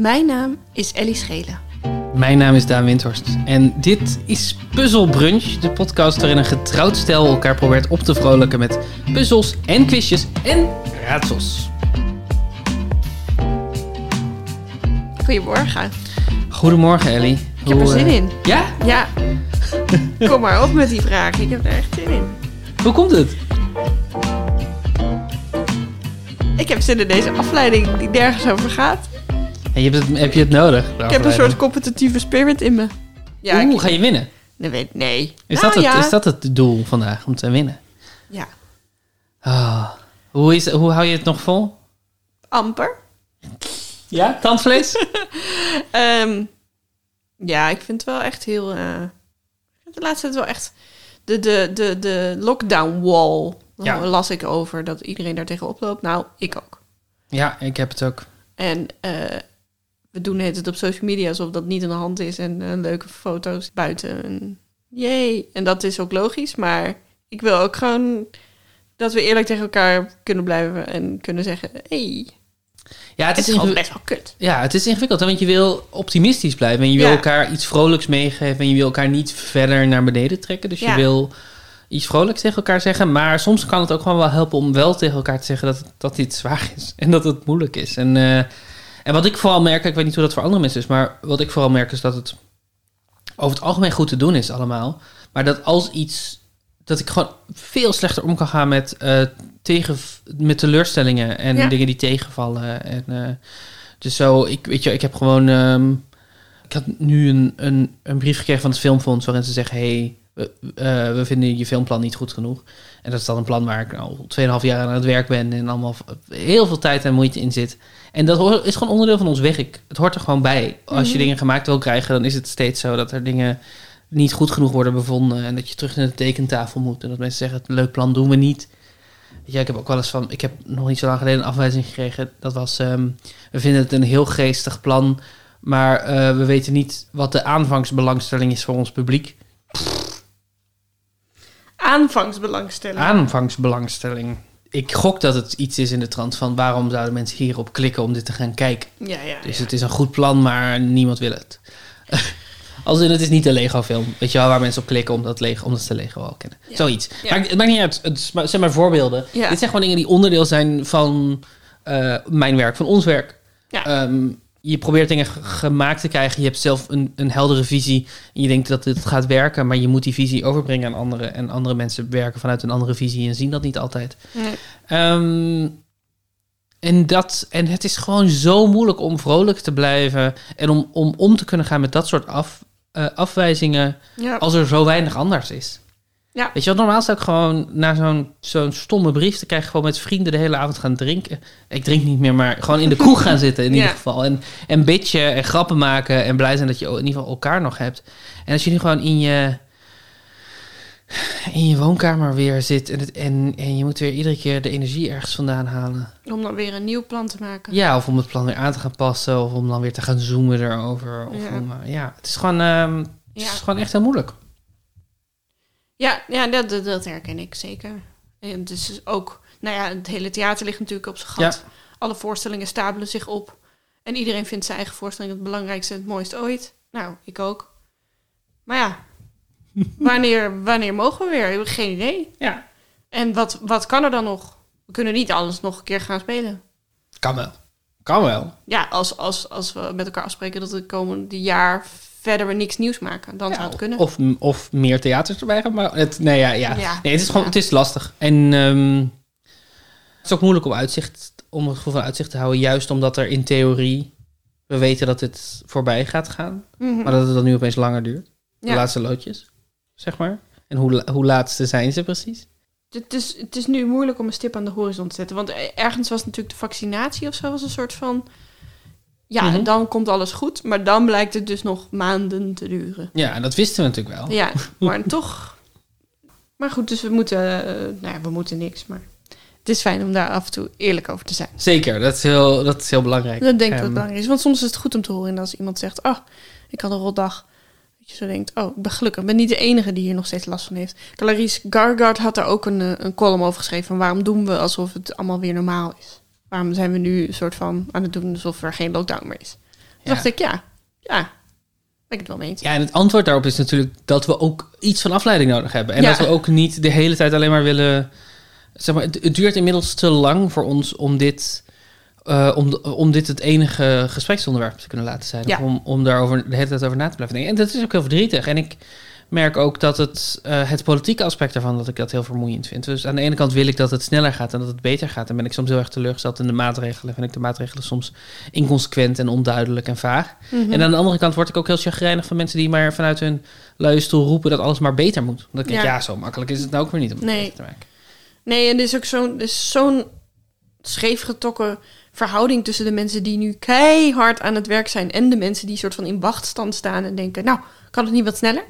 Mijn naam is Ellie Schelen. Mijn naam is Daan Windhorst en dit is Puzzle Brunch, de podcast waarin een getrouwd stel elkaar probeert op te vrolijken met puzzels en quizjes en raadsels. Goedemorgen. Goedemorgen Ellie. Ik heb er zin eh, in. Ja? Ja. Kom maar op met die vraag. Ik heb er echt zin in. Hoe komt het? Ik heb zin in deze afleiding die nergens over gaat. En je hebt het, heb je het nodig? Ik heb een soort competitieve spirit in me. Ja, Oeh, ik, ga je winnen? nee, weet, nee. Is, Nou, dat het, ja. is dat het doel vandaag, om te winnen? Ja, Ah. Hoe, is, hoe hou je het nog vol? amper. Ja? Tandvlees? Ehm, ja, ik vind het wel echt heel... vind de laatste tijd wel echt... De, de, de, de lockdown wall Ja. las ik over. Dat iedereen daar tegenop loopt. Nou, ik ook. ja, ik heb het ook. En eh, we doen het op social media alsof dat niet aan de hand is. En eh, leuke foto's buiten. En, yay. En dat is ook logisch. Maar ik wil ook gewoon dat we eerlijk tegen elkaar kunnen blijven. En kunnen zeggen, hey, Ja, het het is, gewoon best wel kut. Ja, het is ingewikkeld, hè, want je wil optimistisch blijven. En je wil Ja. elkaar iets vrolijks meegeven. En je wil elkaar niet verder naar beneden trekken. Dus je wil iets vrolijks tegen elkaar zeggen. Maar soms kan het ook gewoon wel helpen om wel tegen elkaar te zeggen dat, dat dit zwaar is. En dat het moeilijk is. En, eh, en wat ik vooral merk, ik weet niet hoe dat voor andere mensen is. Maar wat ik vooral merk is dat het over het algemeen goed te doen is allemaal. Maar dat als iets... Dat ik gewoon veel slechter om kan gaan met, eh, tegen, met teleurstellingen en Ja. dingen die tegenvallen. En, eh, dus zo, ik, weet je, ik heb gewoon. ehm, ik had nu een, een, een brief gekregen van het Filmfonds waarin ze zeggen: hey, we, eh, we vinden je filmplan niet goed genoeg. En dat is dan een plan waar ik al 2,5 jaar aan het werk ben en allemaal heel veel tijd en moeite in zit. En dat is gewoon onderdeel van ons werk. Het hoort er gewoon bij. Als je Mhm. dingen gemaakt wil krijgen, dan is het steeds zo dat er dingen niet goed genoeg worden bevonden. En dat je terug naar de tekentafel moet. En dat mensen zeggen: het leuk plan doen we niet. Ja, ik heb ook wel eens van. Ik heb nog niet zo lang geleden een afwijzing gekregen. Dat was. ehm, we vinden het een heel geestig plan. Maar eh, we weten niet wat de aanvangsbelangstelling is voor ons publiek. Aanvangsbelangstelling. Aanvangsbelangstelling. Ik gok dat het iets is in de trant van waarom zouden mensen hierop klikken om dit te gaan kijken. ja, ja, Dus ja. het is een goed plan, maar niemand wil het. Als in, het is niet een Lego-film. Weet je wel, waar mensen op klikken omdat, Lego, omdat ze Lego al kennen. Ja. Zoiets. Ja. Maar het maakt niet uit. Het zijn maar voorbeelden. Ja. Dit zijn gewoon dingen die onderdeel zijn van eh, mijn werk, van ons werk. Ja. Je probeert dingen gemaakt te krijgen. Je hebt zelf een, een heldere visie. En je denkt dat dit gaat werken, maar je moet die visie overbrengen aan anderen. En andere mensen werken vanuit een andere visie en zien dat niet altijd. Nee. Ehm, en, dat, en het is gewoon zo moeilijk om vrolijk te blijven. En om om, om te kunnen gaan met dat soort af, eh, afwijzingen. Ja. Als er zo weinig anders is. Ja. Weet je wat, normaal zou ik gewoon na zo'n zo'n stomme brief... te krijgen gewoon met vrienden de hele avond gaan drinken. Ik drink niet meer, maar gewoon in de kroeg gaan zitten in Ja. ieder geval. En, en bitchen en grappen maken en blij zijn dat je in ieder geval elkaar nog hebt. En als je nu gewoon in je, in je woonkamer weer zit... En, het, en, en je moet weer iedere keer de energie ergens vandaan halen. Om dan weer een nieuw plan te maken. Ja, of om het plan weer aan te gaan passen... of om dan weer te gaan zoomen erover. Of Ja. Om, eh, ja, het is gewoon... ehm, het Ja. is gewoon echt heel moeilijk. Ja, ja dat, dat, dat herken ik zeker. En dus ook, nou ja, het hele theater ligt natuurlijk op zijn gat. Alle voorstellingen stapelen zich op. En iedereen vindt zijn eigen voorstelling het belangrijkste en het mooiste ooit. Nou, ik ook. Maar ja, wanneer, wanneer mogen we weer? Ik heb geen idee. Ja. En wat, wat kan er dan nog? We kunnen niet alles nog een keer gaan spelen. Kan wel. Kan wel. Ja, als, als, als we met elkaar afspreken dat het komende jaar verder we niks nieuws maken, dan zou het kunnen. Of, of meer theaters erbij gaan. Maar het, nee, ja, ja. Ja. Nee, het is gewoon Ja. het is lastig. En ehm, het is ook moeilijk om, uitzicht, om het gevoel van uitzicht te houden. Juist omdat er in theorie... We weten dat het voorbij gaat gaan. Mhm. Maar dat het dan nu opeens langer duurt. De Ja. laatste loodjes, zeg maar. En hoe, hoe laatste zijn ze precies? Het is, het is nu moeilijk om een stip aan de horizon te zetten. Want ergens was natuurlijk de vaccinatie of zo was een soort van... Ja, Mhm. dan komt alles goed. Maar dan blijkt het dus nog maanden te duren. Ja, dat wisten we natuurlijk wel. Ja, maar toch... Maar goed, dus we moeten... eh, nou ja, we moeten niks, maar... Het is fijn om daar af en toe eerlijk over te zijn. Zeker, dat is heel, dat is heel belangrijk. Dat denk ik dat Ehm, het belangrijk is. Want soms is het goed om te horen als iemand zegt... Oh, ik had een rotdag. Dat je zo denkt, oh, ik ben gelukkig. Ik ben niet de enige die hier nog steeds last van heeft. Clarice Gargard had daar ook een, eh, een column over geschreven... van waarom doen we alsof het allemaal weer normaal is? Waarom zijn we nu een soort van aan het doen alsof er geen lockdown meer is? Toen dacht ik, ja, ja, ben ik het wel mee eens. Ja, en het antwoord daarop is natuurlijk dat we ook iets van afleiding nodig hebben. En Ja. dat we ook niet de hele tijd alleen maar willen. Zeg maar, het, duurt inmiddels te lang voor ons om dit, eh, om, om dit het enige gespreksonderwerp te kunnen laten zijn. Ja. Om, om daarover de hele tijd over na te blijven denken. En dat is ook heel verdrietig. En ik merk ook dat het, eh, het politieke aspect daarvan, dat ik dat heel vermoeiend vind. Dus aan de ene kant wil ik dat het sneller gaat en dat het beter gaat. En ben ik soms heel erg teleurgesteld in de maatregelen. Vind ik de maatregelen soms inconsequent en onduidelijk en vaag. Mhm. En aan de andere kant word ik ook heel chagrijnig van mensen die maar vanuit hun luie stoel roepen dat alles maar beter moet. Denk ik, ja, Ja. zo makkelijk is het nou ook weer niet om het Nee. beter te maken. Nee, en er is ook zo'n is zo'n scheefgetrokken verhouding tussen de mensen die nu keihard aan het werk zijn en de mensen die soort van in wachtstand staan en denken, nou, kan het niet wat sneller?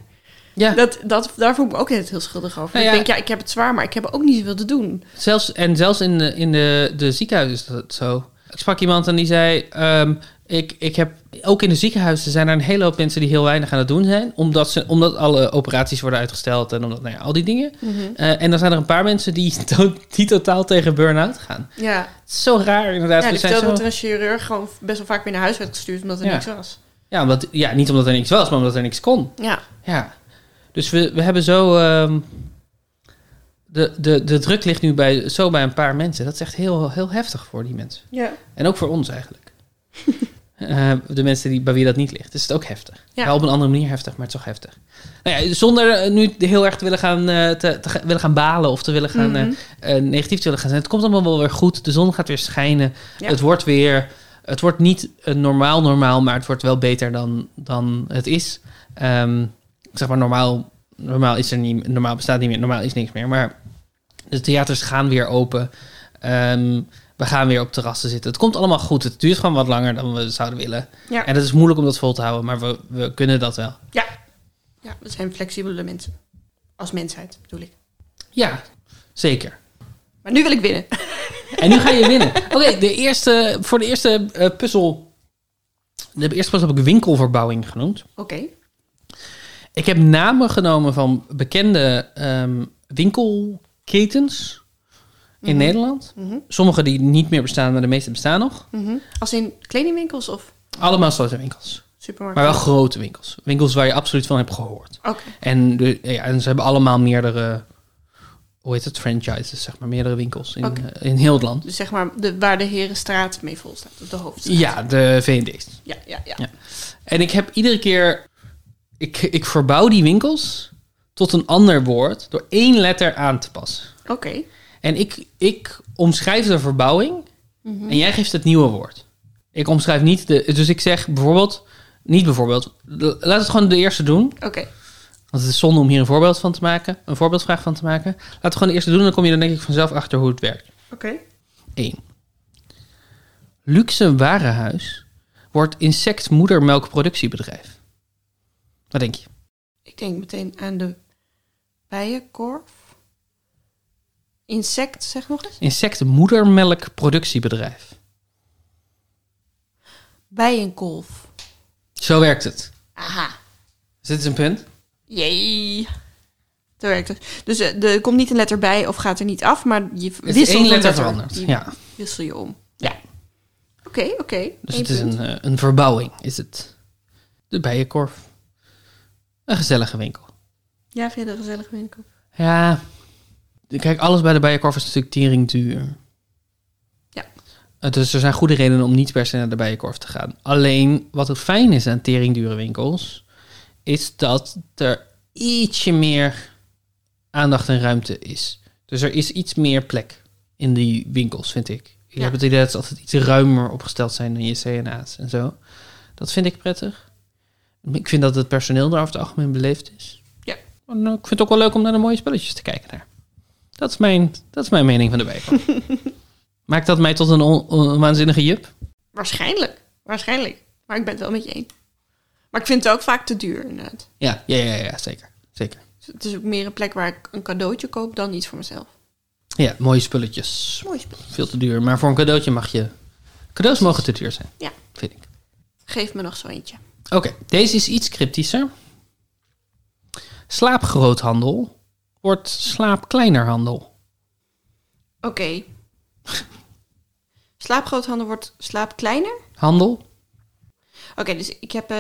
Ja, Dat, dat, daar voel ik me ook heel schuldig over. Nou ja. Ik denk, ja, ik heb het zwaar, maar ik heb ook niet zoveel te doen. zelfs, en zelfs in de, in de, de ziekenhuizen is dat zo. Ik sprak iemand en die zei, ehm, ik, ik heb, ook in de ziekenhuizen zijn er een hele hoop mensen die heel weinig aan het doen zijn, omdat, ze, omdat alle operaties worden uitgesteld en omdat, nou ja, al die dingen. Eh, en dan zijn er een paar mensen die, to- die totaal tegen burn-out gaan. Ja, zo raar inderdaad. ja ik zo- dat er een chirurg gewoon best wel vaak weer naar huis werd gestuurd omdat er Ja. niks was. ja, omdat, ja, niet omdat er niks was, maar omdat er niks kon. Ja, Ja, dus we, we hebben zo. ehm, de, de, de druk ligt nu bij, zo bij een paar mensen. Dat is echt heel, heel heftig voor die mensen. ja. En ook voor ons eigenlijk. Eh, de mensen die, bij wie dat niet ligt. Dus het is ook heftig. Ja. Ja. op een andere manier heftig, maar het is toch heftig. Nou ja, zonder eh, nu heel erg te willen gaan, eh, te, willen gaan balen of te willen gaan, Mhm. negatief te willen gaan zijn. Het komt allemaal wel weer goed. De zon gaat weer schijnen. Ja. Het wordt weer. Het wordt niet normaal normaal, maar het wordt wel beter dan, dan het is. Ehm, zeg maar normaal. Normaal is er niet. Normaal bestaat niet meer. Normaal is niks meer. Maar de theaters gaan weer open. Ehm, we gaan weer op terrassen zitten. Het komt allemaal goed. Het duurt gewoon wat langer dan we zouden willen. Ja. En het is moeilijk om dat vol te houden, maar we, we kunnen dat wel. ja, we zijn flexibele mensen. Als mensheid, bedoel ik. Ja, zeker. Maar nu wil ik winnen. En nu ga je winnen. Oké, de eerste, voor de eerste eh, puzzel. De eerste puzzel heb ik winkelverbouwing genoemd. Oké. Ik heb namen genomen van bekende ehm, winkelketens in Nederland. Mhm. Sommige die niet meer bestaan, maar de meeste bestaan nog. Mhm. Als in kledingwinkels of Allemaal soorten winkels. supermarkten? Maar wel grote winkels. Winkels waar je absoluut van hebt gehoord. Oké. En, de, ja, en ze hebben allemaal meerdere, hoe heet het, franchises, zeg maar. Meerdere winkels in, eh, in heel het land. Dus zeg maar de, waar de Herenstraat mee vol staat, de hoofdstraat. Ja, de V&D's. Ja, ja, ja. Ja. En ik heb iedere keer... Ik, ik verbouw die winkels tot een ander woord door één letter aan te passen. Oké. En ik, ik omschrijf de verbouwing Mhm. en jij geeft het nieuwe woord. Ik omschrijf niet de... Dus ik zeg bijvoorbeeld... Niet bijvoorbeeld. Laat het gewoon de eerste doen. Oké. Want het is zonde om hier een voorbeeld van te maken. Een voorbeeldvraag van te maken. Laten we gewoon de eerste doen. Dan kom je dan denk ik vanzelf achter hoe het werkt. Oké. 1. Luxe warenhuis wordt insectmoedermelkproductiebedrijf. Wat denk je? Ik denk meteen aan de bijenkorf. Insect, zeg nog eens. Insectmoedermelkproductiebedrijf. Bijenkolf. Zo werkt het. Aha. Dus dit is een punt. Jee. Zo werkt het. Dus eh, er komt niet een letter bij of gaat er niet af, maar je Het is wisselt één letter veranderd. Ja. wissel je om. Ja. Oké, oké. Dus Eén het is een, eh, een verbouwing, is het. De bijenkorf. Een gezellige winkel. Ja, vind je dat een gezellige winkel? Ja. Kijk, alles bij de bijenkorf is natuurlijk tering duur. Ja. Dus er zijn goede redenen om niet per se naar de bijenkorf te gaan. Alleen, wat het fijn is aan teringdure winkels... is dat er ietsje meer aandacht en ruimte is. Dus er is iets meer plek in die winkels, vind ik. Ik Ja. heb het idee dat ze altijd iets ruimer opgesteld zijn dan je CNA's en zo. Dat vind ik prettig. Ik vind dat het personeel daar over het algemeen beleefd is. Ja. En, eh, ik vind het ook wel leuk om naar de mooie spelletjes te kijken daar. Dat is mijn, dat is mijn mening van de bijenkorf. Maakt dat mij tot een, on- waanzinnige jup? Waarschijnlijk. Waarschijnlijk. Maar ik ben het wel met je eens. Maar ik vind het ook vaak te duur, inderdaad. Ja, ja, ja, ja zeker. zeker. Dus Het is ook meer een plek waar ik een cadeautje koop dan iets voor mezelf. Ja, mooie spulletjes. Mooi spel. Veel te duur. Maar voor een cadeautje mag je... Cadeaus mogen te duur zijn. Ja. Vind ik. Geef me nog zo eentje. Oké, deze is iets cryptischer. Slaapgroothandel wordt slaapkleinerhandel. Oké. Slaapgroothandel wordt slaap kleiner? Handel? Oké, dus ik heb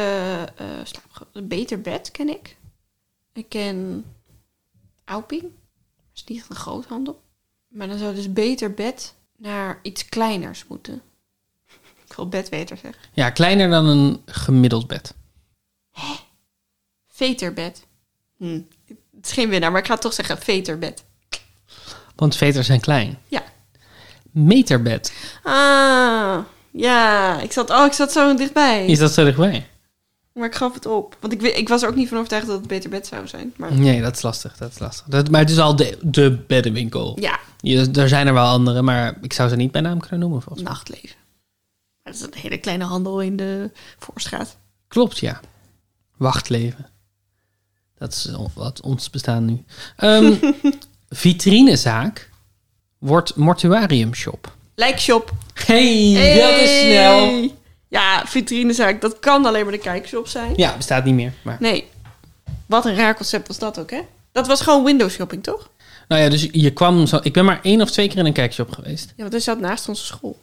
een beter bed ken ik. Ik ken Auping. Dat is niet echt een groothandel. Maar dan zou dus beter bed naar iets kleiners moeten. Ik wil bedweter zeggen. Ja, kleiner dan een gemiddeld bed. Veterbed. Hm. Het is geen winnaar, maar ik ga toch zeggen veterbed. Want veters zijn klein. Ja. Meterbed. Ah, ja. Ik zat, oh, ik zat zo dichtbij. Is dat zo dichtbij? Maar ik gaf het op. Want ik, ik was er ook niet van overtuigd dat het beter bed zou zijn. Maar Nee, dat is lastig. Dat is lastig. Dat, maar het is al de, de beddenwinkel. ja, Je, er zijn er wel andere, maar ik zou ze niet bij naam kunnen noemen volgens mij. nachtleven. Maar dat is een hele kleine handel in de Voorstraat. Klopt, ja. Wachtleven. Dat is on- wat ons bestaan nu. Ehm, vitrinezaak wordt mortuariumshop. Lijkshop. Hey, dat is snel. Ja, vitrinezaak. Dat kan alleen maar de kijkshop zijn. Ja, bestaat niet meer. Maar. Nee. Wat een raar concept was dat ook, hè? Dat was gewoon window shopping, toch? Nou ja, dus je kwam zo... Ik ben maar één of twee keer in een kijkshop geweest. Ja, want hij zat naast onze school.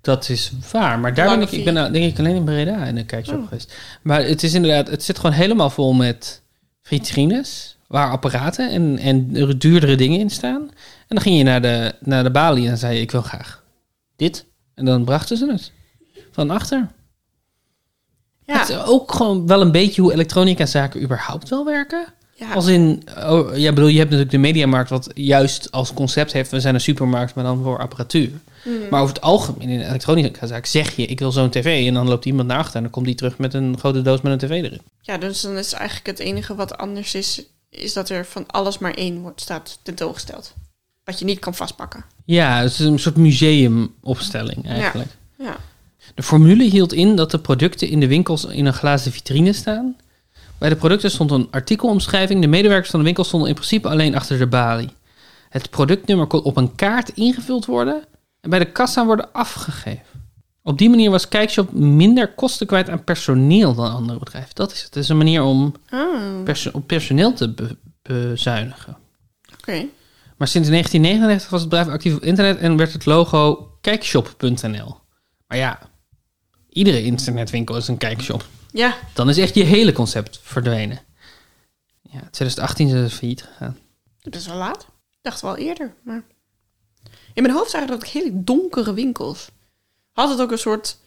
Dat is waar, maar daar ben ik... Ik ben denk ik alleen in Breda in een kijkshop Oh. geweest. Maar het is inderdaad... Het zit gewoon helemaal vol met vitrines... waar apparaten en, en duurdere dingen in staan. En dan ging je naar de, naar de balie en zei je... Ik wil graag dit. En dan brachten ze het. Van achter. Ja, Het is ook gewoon wel een beetje hoe elektronica zaken überhaupt wel werken. Ja. Als in, oh, ja, bedoel, je hebt natuurlijk de mediamarkt, wat juist als concept heeft, we zijn een supermarkt, maar dan voor apparatuur. Hmm. Maar over het algemeen in een elektronica zaak zeg je, ik wil zo'n tv, en dan loopt iemand naar achter en dan komt die terug met een grote doos met een tv erin. ja, dus dan is eigenlijk het enige wat anders is... is dat er van alles maar één wordt staat tentoongesteld. Wat je niet kan vastpakken. Ja, het is een soort museumopstelling eigenlijk. Ja. De formule hield in dat de producten in de winkels in een glazen vitrine staan. Bij de producten stond een artikelomschrijving. De medewerkers van de winkel stonden in principe alleen achter de balie. Het productnummer kon op een kaart ingevuld worden en bij de kassa worden afgegeven. Op die manier was Kijkshop minder kosten kwijt aan personeel dan andere bedrijven. Dat is het. Het is een manier om perso- op personeel te be- bezuinigen. oké. Maar sinds 1999 was het bedrijf actief op internet en werd het logo kijkshop.nl. Maar ja, iedere internetwinkel is een kijkshop. Ja, Dan is echt je hele concept verdwenen. Ja, 2018 is het failliet gegaan. dat is wel laat. Ik dacht wel eerder, maar... In mijn hoofd zagen dat ik hele donkere winkels. Had het ook een soort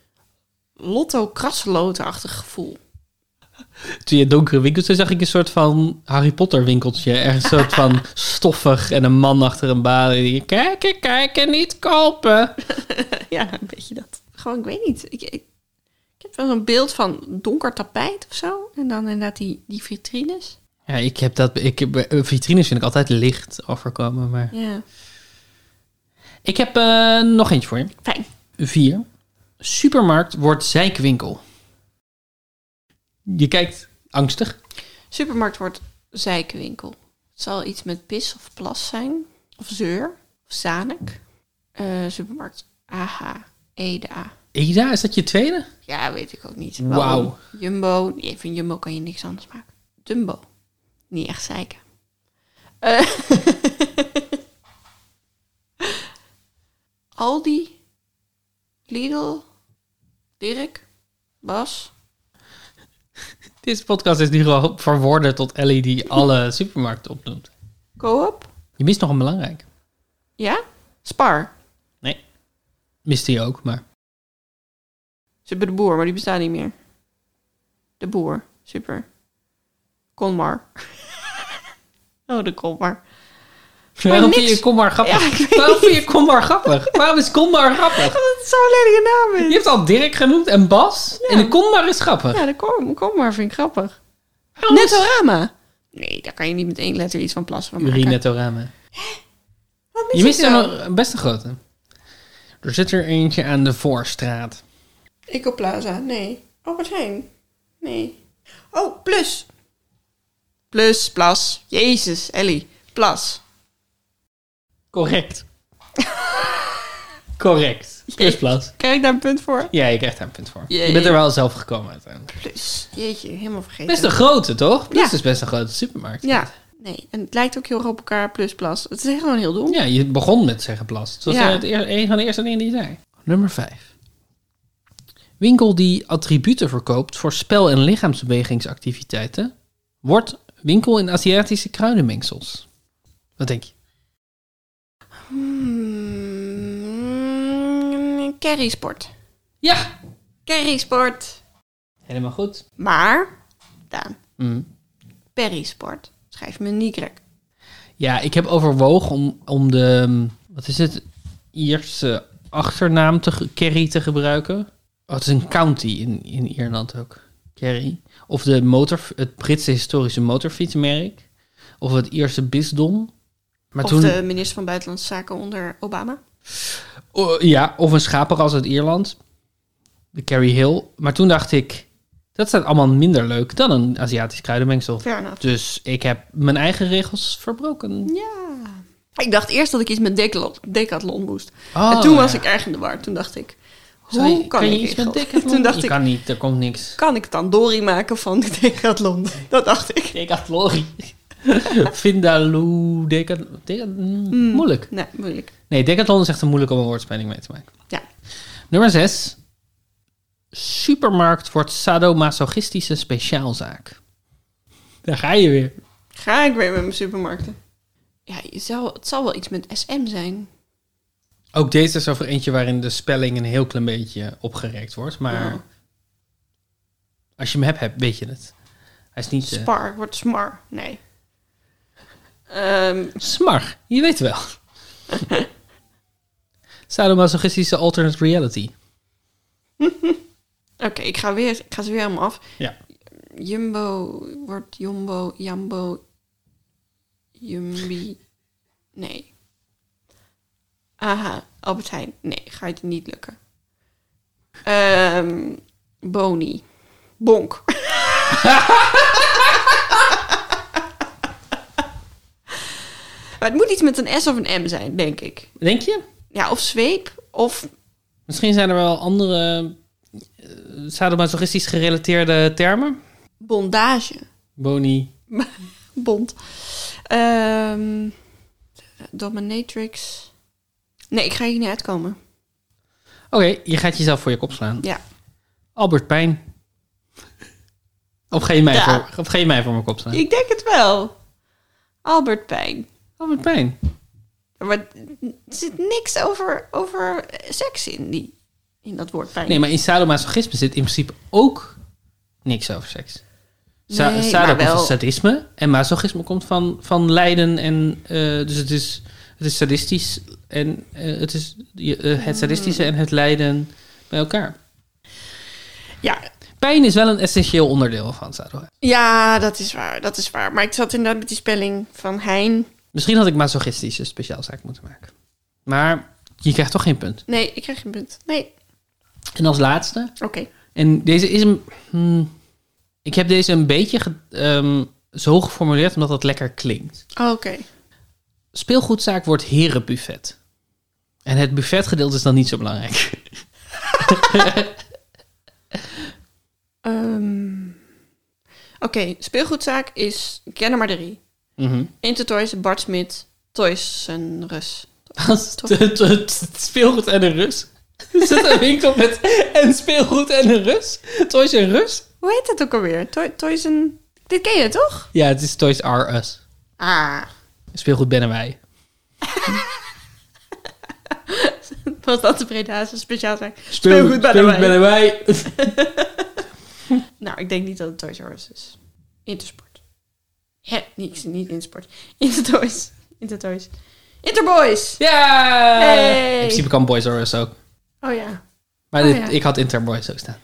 lotto-krasloten-achtig gevoel. Toen je donkere winkels zei, zag ik een soort van Harry Potter winkeltje. Ergens een soort van stoffig en een man achter een balie. Kijken, kijken, niet kopen. ja, een beetje dat. Gewoon, ik weet niet. Ik, ik, ik heb wel zo'n beeld van donker tapijt of zo. En dan inderdaad die, die vitrines. Ja, ik heb dat. Ik heb, eh, vitrines vind ik altijd licht overkomen. Maar Ja, ik heb eh, nog eentje voor je. fijn. 4. Supermarkt wordt zijkwinkel. Je kijkt angstig. Supermarkt wordt zijkwinkel. Het zal iets met pis of plas zijn. Of zeur. Of zanik. Eh, supermarkt AH. EDA. Eda, is dat je tweede? Ja, weet ik ook niet. Wauw. Jumbo. Nee, van Jumbo kan je niks anders maken. Dumbo. Niet echt zeiken. Eh, Aldi. Lidl. Dirk. Bas. Deze podcast is nu gewoon verworden tot Ellie die alle supermarkten opnoemt. Coop. Je mist nog een belangrijk. Ja? Spar. Mist die ook, maar... Ze hebben de boer, maar die bestaat niet meer. De boer. Super. Konmar. oh, de Konmar. Waarom vind je kom maar grappig? Ja, Waarom vind je kom maar grappig? Waarom is kom maar grappig? Dat is zo'n lelijke naam Je is. hebt al Dirk genoemd en Bas. En de kom maar is grappig. Ja, de Kon- Konmar vind ik grappig. Waarom is- Netorama. Nee, daar kan je niet met één letter iets van plassen van maken. Urinetorama. Je mist er dan? nog een best een grote. Er zit er eentje aan de Voorstraat. Ecoplaza, nee. Albert Heijn, nee. Oh, Plus. Plus, Plas. Jezus, Ellie. Plas. Correct. Correct. Plusplas. Krijg ik daar een punt voor? Ja, je krijgt daar een punt voor. Je bent er wel zelf gekomen uiteindelijk. Plus. Jeetje, helemaal vergeten. Best een grote, toch? Plus Ja. is best een grote supermarkt. Ja. Nee, en het lijkt ook heel erg op elkaar, Plus, Plas. Het is echt gewoon heel dom. Ja, je begon met zeggen plas. Dat was Ja. het eer- een van de eerste dingen die je zei. Nummer 5. Winkel die attributen verkoopt voor spel- en lichaamsbewegingsactiviteiten wordt winkel in Aziatische kruidenmengsels. Wat denk je? Hmm, Carrysport. Ja, Carrysport. helemaal goed. Maar, Daan, Mm. Perisport. Schrijf me niet krek. Ja, ik heb overwogen om, om de, wat is het, Ierse achternaam te, Kerry te gebruiken. Oh, het is een county in, in Ierland ook, Kerry. Of de motor, het Britse historische motorfietsmerk. Of het Ierse bisdom. Maar of toen, de minister van Buitenlandse Zaken onder Obama. Oh, ja, of een schapenras uit Ierland. De Kerry Hill. Maar toen dacht ik, dat staat allemaal minder leuk dan een Aziatisch kruidenmengsel. Fair enough. Dus ik heb mijn eigen regels verbroken. Ja. Ik dacht eerst dat ik iets met Decathlon, Decathlon moest. Oh, en toen was ik erg in de war. Toen dacht ik, Je- hoe kan, kan je ik iets met? Decathlon? Toen dacht je ik, kan niet, er komt niks. kan ik tandoori maken van de Decathlon? Dat dacht ik. Decathlon. Vindaloo, Decathlon. Decathlon Hmm. Moeilijk. Nee, moeilijk. Nee, Decathlon is echt een moeilijk om een woordspeling mee te maken. Ja. Nummer 6. Supermarkt wordt sadomasochistische speciaalzaak. Daar ga je weer. Ga ik weer met mijn supermarkten. Ja, je het zal wel iets met SM zijn. Ook deze is over eentje waarin de spelling een heel klein beetje opgerekt wordt. Maar Ja. als je hem hebt, hebt, weet je het. Hij is niet... eh, Spar wordt smar. Nee. Ehm, smar, je weet wel. Sadomasochistische alternate reality. Oké, ik ga weer, ik ga ze weer helemaal af. Ja. Jumbo wordt Jumbo, Jambo, Jumbi. Nee. Aha, Albert Heijn. Nee, gaat je niet lukken. Ehm Boni. Bonk. maar het moet iets met een S of een M zijn, denk ik. Denk je? Ja, of zweep, of Misschien zijn er wel andere uh, sadomasochistisch gerelateerde termen. bondage. Boni. Bond. Ehm dominatrix. Nee, ik ga hier niet uitkomen. Oké, je gaat jezelf voor je kop slaan. Ja. Albert Pijn. Of ga je mij, Ja. voor, of ga je mij voor mijn kop slaan? Ik denk het wel. Albert Pijn. Albert Pijn. Maar er zit niks over, over seks in, die, in dat woord pijn. Nee, maar in sadomasochisme zit in principe ook niks over seks. Sa Nee, sado maar komt wel- van sadisme en masochisme komt van, van lijden. En, eh, dus het is, het is sadistisch en eh, het is eh, het sadistische en het lijden bij elkaar. Ja, Pijn is wel een essentieel onderdeel van sado. ja, dat is waar. Dat is waar. Maar ik zat inderdaad met die spelling van Hein. Misschien had ik masochistische speciaalzaak moeten maken. Maar je krijgt toch geen punt. Nee, ik krijg geen punt. Nee, En als laatste, oké. en deze is een... hmm, ik heb deze een beetje ge- ehm, zo geformuleerd omdat het lekker klinkt. Oh, Oké. Speelgoedzaak wordt herenbuffet. En het buffetgedeelte is dan niet zo belangrijk. Ehm, Oké, speelgoedzaak is Kennemarderie. Mhm. Intertoys, Bart Smit, Toys en Rus. Speelgoed en een rus. Is dat een winkel met en speelgoed en een rus? Toys en rus? Hoe heet het ook alweer? Toy, toys en... Dit ken je toch? Ja, het is Toys R Us. Ah, Speelgoed ben wij. was dat de Breda's? Speelgoed, bij speelgoed ben wij. Nou, ik denk niet dat het Toys R Us is. Intersport. Hè, niet, niet Intersport. Intertoys. Intertoys. Interboys! Ja! Hey! In principe kan Boys R Us ook. Oh ja, Maar Oh, dit, ja. ik had Interboys ook staan.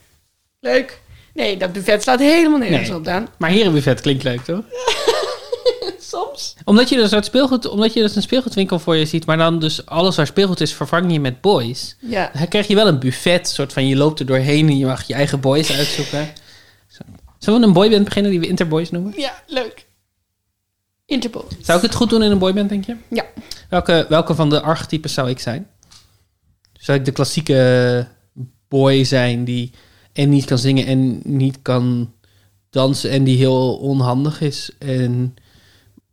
leuk. Nee, dat buffet slaat helemaal nergens Nee. op, Daan. Maar herenbuffet klinkt leuk, toch? Soms. Omdat je dus uit speelgoed, omdat je dus een speelgoedwinkel voor je ziet, maar dan dus alles waar speelgoed is, vervang je met boys. Ja. Dan krijg je wel een buffet, soort van je loopt er doorheen en je mag je eigen boys uitzoeken. Zo. Zullen we een boyband beginnen die we Interboys noemen? Ja, leuk. Interpol. Zou ik het goed doen in een boyband, denk je? Ja. Welke, welke van de archetypes zou ik zijn? Zou ik de klassieke boy zijn die en niet kan zingen en niet kan dansen en die heel onhandig is en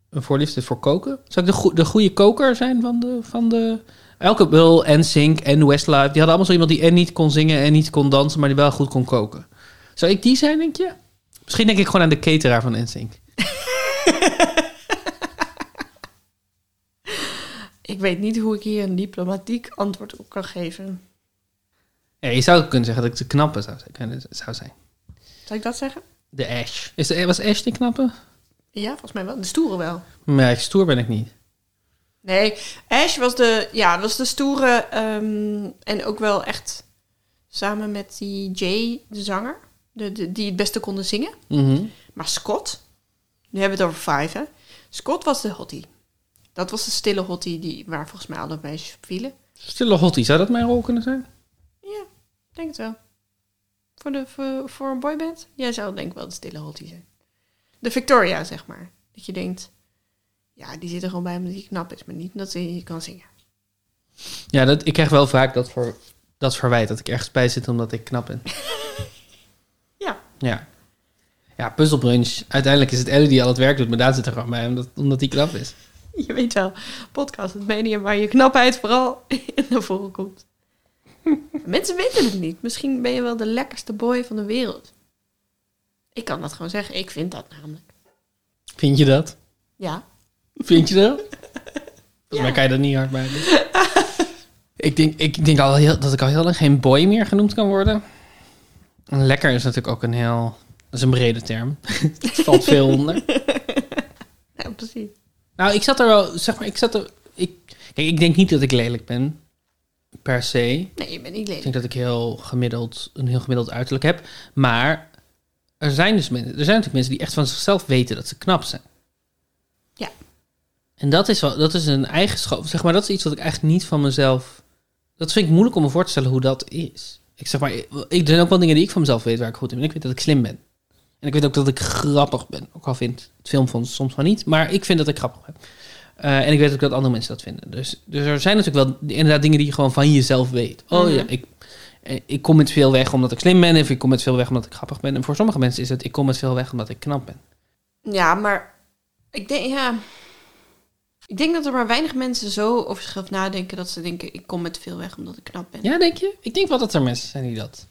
een voorliefde voor koken? Zou ik de, de goede koker zijn van de, van de Elke Bill en Sink en Westlife, die hadden allemaal zo iemand die en niet kon zingen en niet kon dansen, maar die wel goed kon koken. Zou ik die zijn, denk je? Misschien denk ik gewoon aan de cateraar van NSYNC. Ik weet niet hoe ik hier een diplomatiek antwoord op kan geven. Ja, je zou kunnen zeggen dat ik de knappe zou zijn. Zou ik dat zeggen? De Ash. Is de, was Ash die knappe? Ja, volgens mij wel. De stoere wel. Nee, stoer ben ik niet. Nee, Ash was de, ja, was de stoere ehm, en ook wel echt samen met die Jay, de zanger, de, de- die het beste konden zingen. Mhm. Maar Scott, nu hebben we het over Five, hè. Scott was de hottie. Dat was de stille hottie die, waar volgens mij alle meisjes op vielen. Stille hottie, zou dat mijn rol kunnen zijn? Ja, denk het wel. Voor, de, voor, voor een boyband? Jij zou denk ik wel de stille hottie zijn. De Victoria, zeg maar. Dat je denkt, ja, die zit er gewoon bij omdat hij knap is, maar niet omdat hij kan zingen. Ja, dat, ik krijg wel vaak dat, voor, dat verwijt dat ik ergens bij zit omdat ik knap ben. Ja. Ja. Ja, puzzelbrunch. Uiteindelijk is het Ellie die al het werk doet, maar daar zit er gewoon bij omdat, omdat hij knap is. Je weet wel, podcast, het medium waar je knapheid vooral in naar voren komt. Mensen weten het niet. Misschien ben je wel de lekkerste boy van de wereld. Ik kan dat gewoon zeggen. Ik vind dat namelijk. Vind je dat? Ja. Vind je dat? Volgens mij kan je dat niet hard maken. ik denk, ik denk al heel, dat ik al heel lang geen boy meer genoemd kan worden. En lekker is natuurlijk ook een heel... Dat is een brede term. Het valt veel onder. Ja, precies. Nou, ik zat er wel... Zeg maar, ik zat er... Ik, kijk, ik denk niet dat ik lelijk ben. Per se. Nee, je bent niet Ik lelijk. denk dat ik heel gemiddeld, een heel gemiddeld uiterlijk heb. Maar er zijn dus mensen, er zijn natuurlijk mensen die echt van zichzelf weten dat ze knap zijn. Ja. En dat is, wel, dat is een eigenschap. Zeg maar, dat is iets wat ik eigenlijk niet van mezelf. Dat vind ik moeilijk om me voor te stellen hoe dat is. Ik zeg maar, ik, er zijn ook wel dingen die ik van mezelf weet waar ik goed in ben. Ik weet dat ik slim ben. En ik weet ook dat ik grappig ben. Ook al vindt het filmfonds soms van niet. Maar ik vind dat ik grappig ben. Eh, en ik weet ook dat andere mensen dat vinden. Dus, dus er zijn natuurlijk wel inderdaad dingen die je gewoon van jezelf weet. Oh Mhm. ja, ik, ik kom met veel weg omdat ik slim ben. Of ik kom met veel weg omdat ik grappig ben. En voor sommige mensen is het, ik kom met veel weg omdat ik knap ben. Ja, maar ik denk, ja... Ik denk dat er maar weinig mensen zo over zichzelf nadenken dat ze denken, ik kom met veel weg omdat ik knap ben. Ja, denk je? Ik denk wel dat er mensen zijn die dat,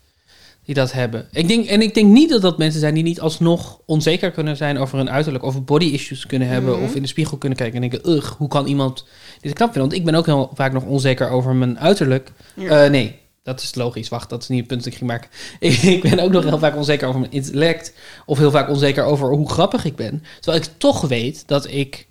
die dat hebben. Ik denk, en ik denk niet dat dat mensen zijn die niet alsnog onzeker kunnen zijn over hun uiterlijk. Of body issues kunnen hebben. Mhm. Of in de spiegel kunnen kijken en denken, ugh, hoe kan iemand dit knap vinden? Want ik ben ook heel vaak nog onzeker over mijn uiterlijk. Ja. Eh, nee, dat is logisch. Wacht, dat is niet het punt dat ik ging maken. Ik, ik ben ook nog heel vaak onzeker over mijn intellect. Of heel vaak onzeker over hoe grappig ik ben. Terwijl ik toch weet dat ik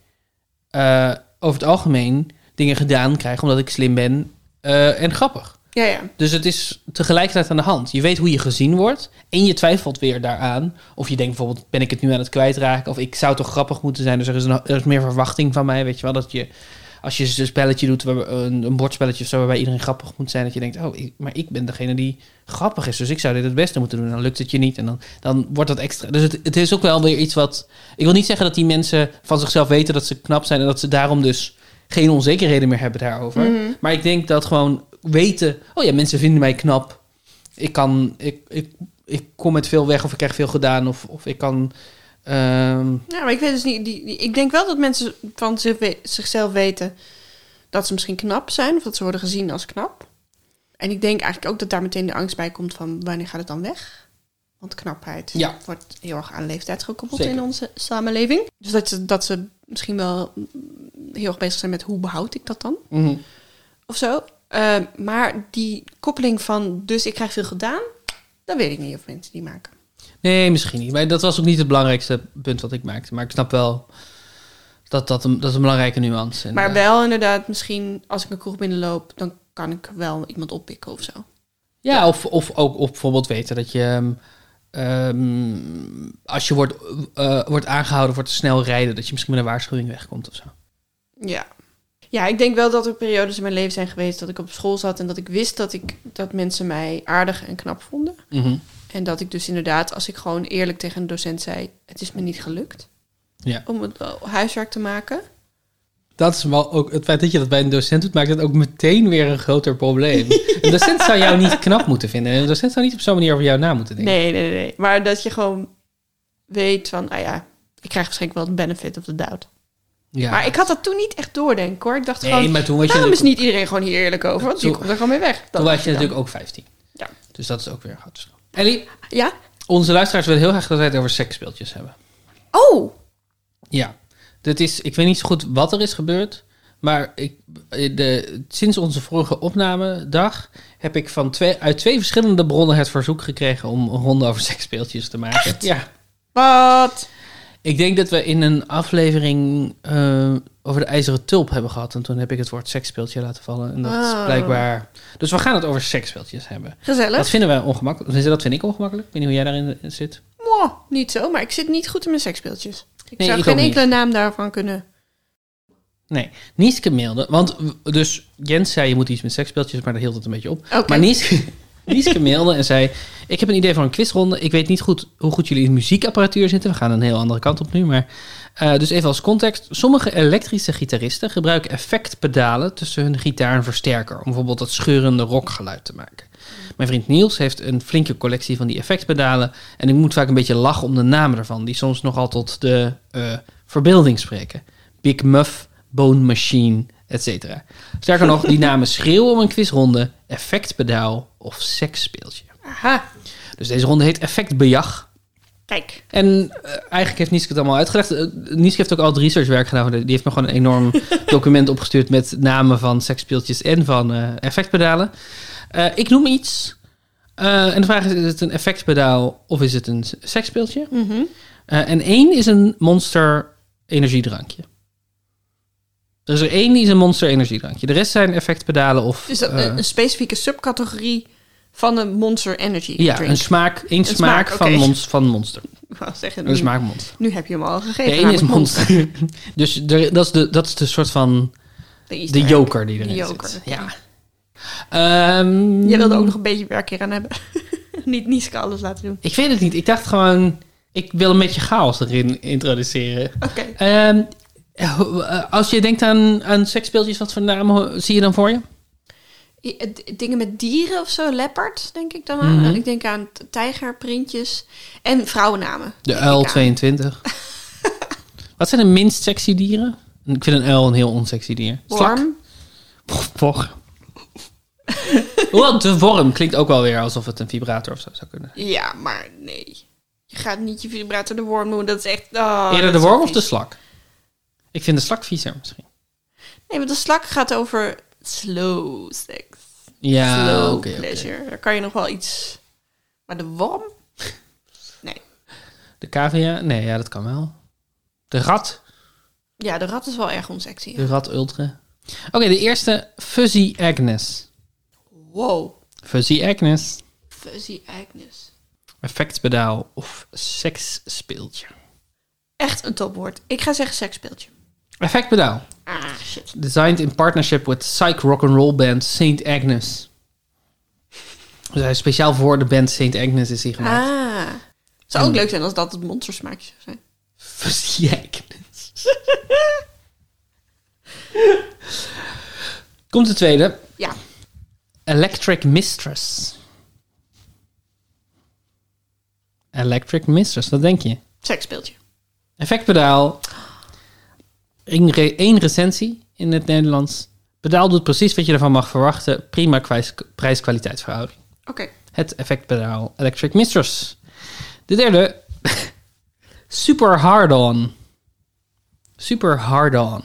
eh, over het algemeen dingen gedaan krijg omdat ik slim ben eh, en grappig. ja, ja. Dus het is tegelijkertijd aan de hand. Je weet hoe je gezien wordt en je twijfelt weer daaraan. Of je denkt bijvoorbeeld, ben ik het nu aan het kwijtraken? Of ik zou toch grappig moeten zijn, dus er is, een, er is meer verwachting van mij. Weet je wel, dat je als je een spelletje doet, waar- een, een bordspelletje of zo, waarbij iedereen grappig moet zijn, dat je denkt, oh, ik, maar ik ben degene die grappig is, dus ik zou dit het beste moeten doen. Dan lukt het je niet en dan, dan wordt dat extra. Dus het, het is ook wel weer iets wat... Ik wil niet zeggen dat die mensen van zichzelf weten dat ze knap zijn en dat ze daarom dus geen onzekerheden meer hebben daarover. Mhm. Maar ik denk dat gewoon weten, oh ja, mensen vinden mij knap. Ik kan, ik, ik, ik kom met veel weg of ik krijg veel gedaan of, of ik kan... ehm, Ja, maar ik weet dus niet. Die, die- ik denk wel dat mensen van zich zichzelf weten dat ze misschien knap zijn, of dat ze worden gezien als knap. En ik denk eigenlijk ook dat daar meteen de angst bij komt van wanneer gaat het dan weg? Want knapheid Ja. wordt heel erg aan leeftijd gekoppeld Zeker. in onze samenleving. Dus dat ze, dat ze misschien wel heel erg bezig zijn met hoe behoud ik dat dan? mhm. Of zo. Eh, maar die koppeling van dus ik krijg veel gedaan, dat weet ik niet of mensen die maken. Nee, misschien niet. Maar dat was ook niet het belangrijkste punt wat ik maakte. Maar ik snap wel dat dat een, dat is een belangrijke nuance. Maar inderdaad. wel inderdaad, misschien als ik een kroeg binnenloop, dan kan ik wel iemand oppikken of zo. Ja, of, of ook of bijvoorbeeld weten dat je... ehm, ehm, als je wordt, eh, wordt aangehouden voor te snel rijden... dat je misschien met een waarschuwing wegkomt of zo. Ja. Ja, ik denk wel dat er periodes in mijn leven zijn geweest dat ik op school zat en dat ik wist dat, ik, dat mensen mij aardig en knap vonden. Mhm. En dat ik dus inderdaad, als ik gewoon eerlijk tegen een docent zei, het is me niet gelukt Ja. om het huiswerk te maken. Dat is wel ook het feit dat je dat bij een docent doet, maakt het ook meteen weer een groter probleem. Een docent zou jou niet knap moeten vinden. En een docent zou niet op zo'n manier over jou na moeten denken. Nee, nee, nee. Maar dat je gewoon weet van, ah ja, ik krijg waarschijnlijk wel de benefit of the doubt. Ja. Maar ik had dat toen niet echt doordenken hoor. Ik dacht Nee, gewoon, maar toen was je waarom is niet iedereen gewoon hier eerlijk over? Want die Toen- komt er gewoon mee weg. Toen was je dan. natuurlijk ook 15. Ja. Dus dat is ook weer een groot verschil. Ellie, Ja? onze luisteraars willen heel graag dat wij het over seksspeeltjes hebben. Oh! Ja, dat is, ik weet niet zo goed wat er is gebeurd. Maar ik, de, sinds onze vorige opnamedag heb ik van twee, uit twee verschillende bronnen het verzoek gekregen om een ronde over seksspeeltjes te maken. Ja. Wat? Ik denk dat we in een aflevering eh, over de ijzeren tulp hebben gehad. En toen heb ik het woord seksspeeltje laten vallen. En dat is Oh. blijkbaar... Dus we gaan het over seksspeeltjes hebben. Gezellig. Dat vinden wij ongemakkelijk. Dat vind ik ongemakkelijk. Ik weet niet hoe jij daarin zit. Mwah, niet zo, maar ik zit niet goed in mijn seksspeeltjes. Ik Nee, zou ik geen enkele naam daarvan kunnen. Nee, Nieske mailde. Want dus Jens zei je moet iets met seksspeeltjes, maar daar hield het een beetje op. Maar Nieske, Nieske mailde en zei... Ik heb een idee voor een quizronde. Ik weet niet goed hoe goed jullie in muziekapparatuur zitten. We gaan een heel andere kant op nu. Maar, eh, dus even als context. Sommige elektrische gitaristen gebruiken effectpedalen tussen hun gitaar en versterker. Om bijvoorbeeld dat scheurende rockgeluid te maken. Mijn vriend Niels heeft een flinke collectie van die effectpedalen. En ik moet vaak een beetje lachen om de namen ervan. Die soms nogal tot de eh, verbeelding spreken. Big Muff, Bone Machine, etc. Sterker nog, die namen schreeuwen om een quizronde, effectpedaal of seksspeeltje. Aha, Dus deze ronde heet effectbejag. kijk. En eh, eigenlijk heeft Nieske het allemaal uitgelegd. Eh, Nieske heeft ook al het researchwerk gedaan. Die heeft me gewoon een enorm document opgestuurd met namen van seksspeeltjes en van eh, effectpedalen. Ik noem iets. En de vraag is, is het een effectpedaal of is het een seksspeeltje? Mhm. En één is een monster energiedrankje. Er is er één die is een monster energiedrankje. De rest zijn effectpedalen of... Dus dat, eh, een, een specifieke subcategorie van een Monster Energy ja, drink. een smaak, één Een smaak, smaak, van, monster, van monster. Zeggen, Een nu, smaak monster. nu heb je hem al gegeven. De één is monster. dus er, dat, is de, dat is de soort van... De, joker die erin joker. zit. Ja. Ehm, Jij wilde ook nog een beetje werk hier aan hebben. Niet Nieske alles laten doen. Ik weet het niet. Ik dacht gewoon... Ik wil een beetje chaos erin introduceren. Oké. Ehm, eh, als je denkt aan, aan seksspeeltjes, wat voor namen zie je dan voor je? Eh, Dingen met dieren of zo, leopard, denk ik dan aan. Mhm. Ik denk aan tijgerprintjes en vrouwennamen. De uil aan. 22. wat zijn de minst sexy dieren? Ik vind een uil een heel onsexy dier. Worm. Worm. Hoewel, de worm klinkt ook wel weer alsof het een vibrator of zo zou kunnen zijn. Ja, maar nee. Je gaat niet je vibrator de worm noemen. Dat is echt... oh, Eerder de worm of de slak? Ik vind de slak viezer misschien. Nee, want de slak gaat over slow sex. Ja, slow pleasure. Daar kan je nog wel iets... Maar de worm? Nee. De cavia? Nee, ja, dat kan wel. De rat? Ja, de rat is wel erg onsexy. ja. De rat ultra. Oké, de eerste. Fuzzy Agnes. Wow. Fuzzy Agnes. Fuzzy Agnes. Effectpedaal of seksspeeltje. Echt een topwoord. Ik ga zeggen seksspeeltje. Effectpedaal. Ah, shit. Designed in partnership with psych rock and roll band Saint Agnes. Dus hij is speciaal voor de band Saint Agnes is hij gemaakt. Ah. Zou ook leuk zijn als dat het monstersmaakje zou zijn. Agnes. Komt de tweede. Ja. Electric Mistress. Electric Mistress, wat denk je? Seksspeeltje. Effectpedaal. Eén re- één recensie in het Nederlands. Pedaal doet precies wat je ervan mag verwachten. Prima prijs-kwaliteitsverhouding. Oké. Het effectpedaal Electric Mistress. De derde. Super Hard-On. Super Hard-On.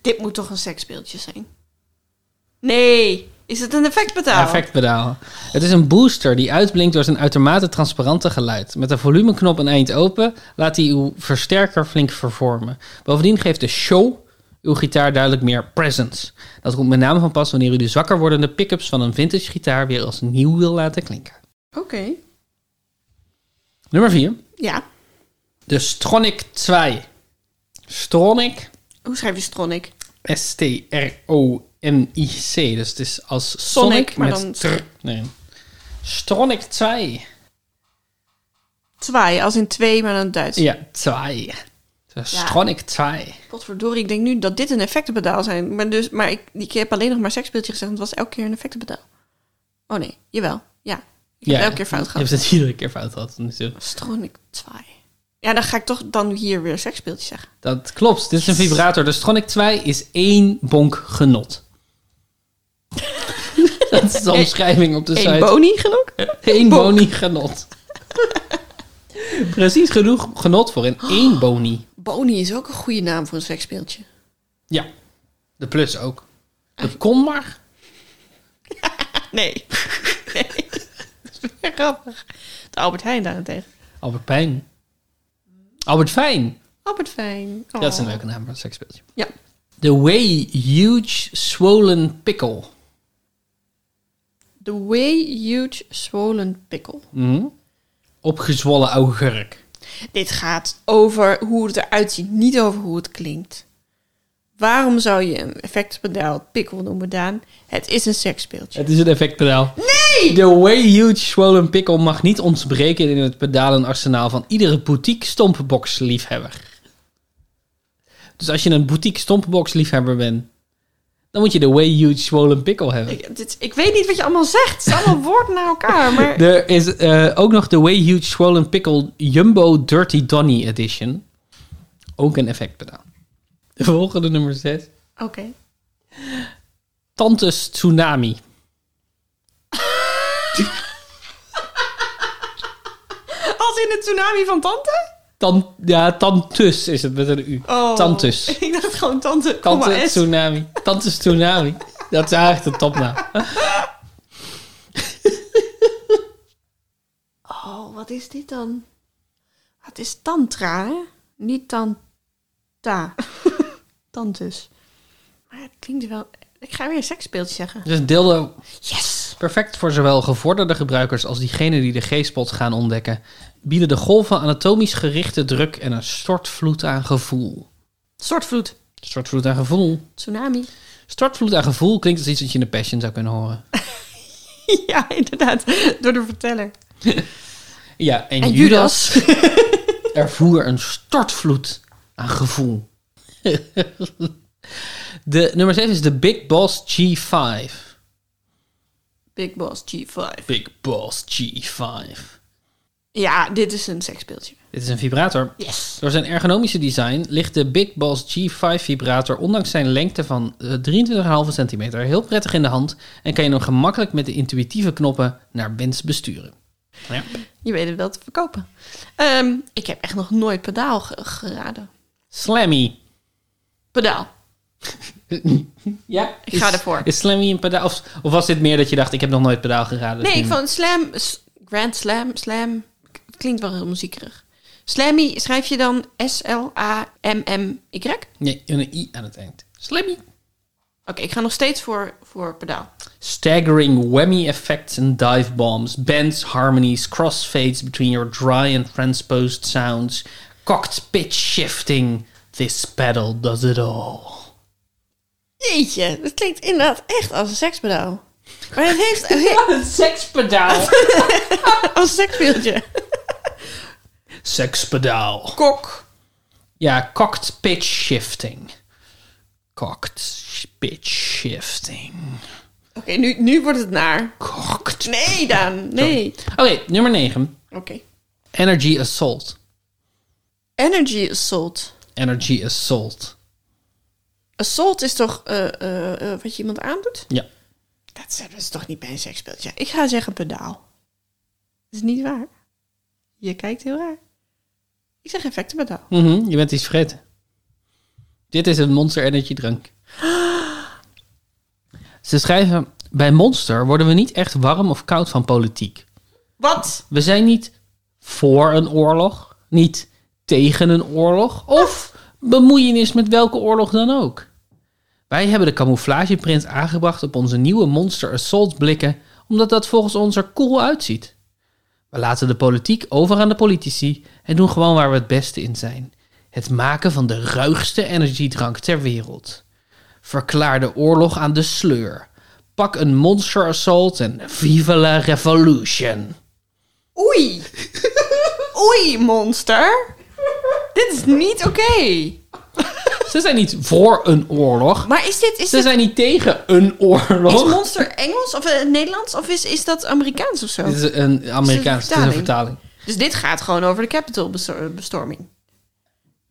Dit moet toch een seksspeeltje zijn? Nee. Is het een effectpedaal? Effectpedaal. Het is een booster die uitblinkt door zijn uitermate transparante geluid. Met de volumeknop een eind open laat hij uw versterker flink vervormen. Bovendien geeft de show uw gitaar duidelijk meer presence. Dat komt met name van pas wanneer u de zwakker wordende pick-ups van een vintage gitaar weer als nieuw wil laten klinken. Oké. Nummer 4. Ja. De Stronic 2. Stronic, Hoe schrijf je Stronic? S-T-R-O-N-I-C. Dus het is als Sonic, Sonic, maar met dan- tr. Nee. Stronic 2. Zwaai, als in twee, maar dan Duits. Ja, 2. De Stronic 2. Potverdorie, ik denk nu dat dit een effectenpedaal zijn. Maar, dus, maar ik, ik heb alleen nog maar seksspeeltje gezegd. want Het was elke keer een effectenpedaal. Oh nee, jawel. Ja. Ik heb elke keer fout Je gehad. hebt het iedere keer fout gehad. natuurlijk. Stronic 2. Ja, dan ga ik toch dan hier weer seksspeeltje zeggen. Dat klopt. Dit is een vibrator. De Stronic 2 is één bonk genot. dat is de omschrijving op de Eén site. boni genoeg? Eén bonk. boni genot. Precies genoeg genot voor een één boni. Boni is ook een goede naam voor een seksspeeltje. Ja, de plus ook. De kon maar. Nee. nee. Dat is weer grappig. De Albert Heijn daarentegen. Albert Pijn. Albert Fijn. Albert Fijn. Oh. Dat is een leuke naam voor een seksspeeltje. Ja. The Way Huge Swollen Pickle. The way huge swollen pickle. Mhm. Opgezwollen augurk. Dit gaat over hoe het eruit ziet, niet over hoe het klinkt. Waarom zou je een effectpedaal pikkel noemen, Daan? Het is een seksspeeltje. Het is een effectpedaal. Nee! The Way Huge Swollen Pickle mag niet ontbreken in het pedalenarsenaal van iedere boutique stompbox liefhebber. Dus als je een boutique stompbox liefhebber bent, dan moet je de Way Huge Swollen Pickle hebben. Ik, dit, ik weet niet wat je allemaal zegt. Het zijn allemaal woorden naar elkaar. Maar Er is eh, ook nog de Way Huge Swollen Pickle Jumbo Dirty Donny Edition. Ook een effectpedaal. De volgende nummer 6. oké. Tantes Tsunami. Als in de tsunami van tante? Tan ja, Tantus is het met een U. Oh. Tantus. Ik dacht gewoon tante. Tante. Tsunami. Tante Tsunami. Dat is eigenlijk de topnaam. Oh, wat is dit dan? Het is tantra, hè? Niet tanta. Tantus. Maar het klinkt wel... Ik ga weer een seksspeeltje zeggen. Dus dildo Yes! perfect voor zowel gevorderde gebruikers als diegenen die de G-spot gaan ontdekken. Bieden de golven anatomisch gerichte druk en een stortvloed aan gevoel. Stortvloed. Stortvloed aan gevoel. Tsunami. Stortvloed aan gevoel klinkt als iets wat je in de Passion zou kunnen horen. ja, inderdaad. Door de verteller. Ja, en, En Judas, Judas. ervoer een stortvloed aan gevoel. de nummer 7 is de Big Boss G5. Big Boss G5. Big Boss G5. Ja, dit is een seksspeeltje. Dit is een vibrator. Yes. Door zijn ergonomische design ligt de Big Boss G5 vibrator ondanks zijn lengte van eh, 23,5 centimeter heel prettig in de hand en kan je hem gemakkelijk met de intuïtieve knoppen naar wens besturen. Ja. Je weet het wel te verkopen. Ehm, ik heb echt nog nooit pedaal ge- geraden. Slammy. Pedaal. Ja, Ik ga ervoor. Is Slammy een pedaal? Of, of was dit meer dat je dacht, ik heb nog nooit pedaal geraden? Nee, ik vond slam, Grand Slam, Slam, klinkt wel heel muziekerig. Slammy schrijf je dan S-L-A-M-M-Y? Oké, Nee, een i aan het eind. Slammy. ik ga nog steeds voor, voor pedaal. Staggering whammy effects and dive bombs, bends, harmonies, crossfades between your dry and transposed sounds, cocked pitch shifting. This pedal does it all. Jeetje, dat klinkt inderdaad echt als een sekspedaal. Maar het heeft Een sekspedaal. als een sekspeeltje. Sekspedaal. Kok. Ja, cocked pitch shifting. Cocked pitch shifting. Oké, nu, nu wordt het naar. Cocked. Nee, dan. Nee. Oké, nummer 9. Oké. Energy Assault. Energy assault. Energy Assault. Assault is toch eh, eh, eh, wat je iemand aandoet? Ja. Dat is, toch niet bij een seksspeeltje? Ik ga zeggen pedaal. Dat is niet waar. Je kijkt heel raar. Ik zeg effectenpedaal. Mhm, je bent iets vergeten. Dit is een Monster Energy drank. Ze schrijven... Bij Monster worden we niet echt warm of koud van politiek. Wat? We zijn niet voor een oorlog, niet tegen een oorlog of bemoeienis met welke oorlog dan ook. Wij hebben de camouflageprint aangebracht op onze nieuwe Monster Assault blikken, omdat dat volgens ons er cool uitziet. We laten de politiek over aan de politici en doen gewoon waar we het beste in zijn. Het maken van de ruigste energiedrank ter wereld. Verklaar de oorlog aan de sleur. Pak een Monster Assault en vive la revolution. Oei. Oei, monster. Dit is niet oké. Ze zijn niet voor een oorlog. Maar is dit... Is Ze dit zijn niet tegen een is oorlog. monster Engels of eh, Nederlands? Of is, is dat Amerikaans of zo? Dit is een Amerikaans, het is een vertaling? vertaling. Dus dit gaat gewoon over de Capitol-bestorming.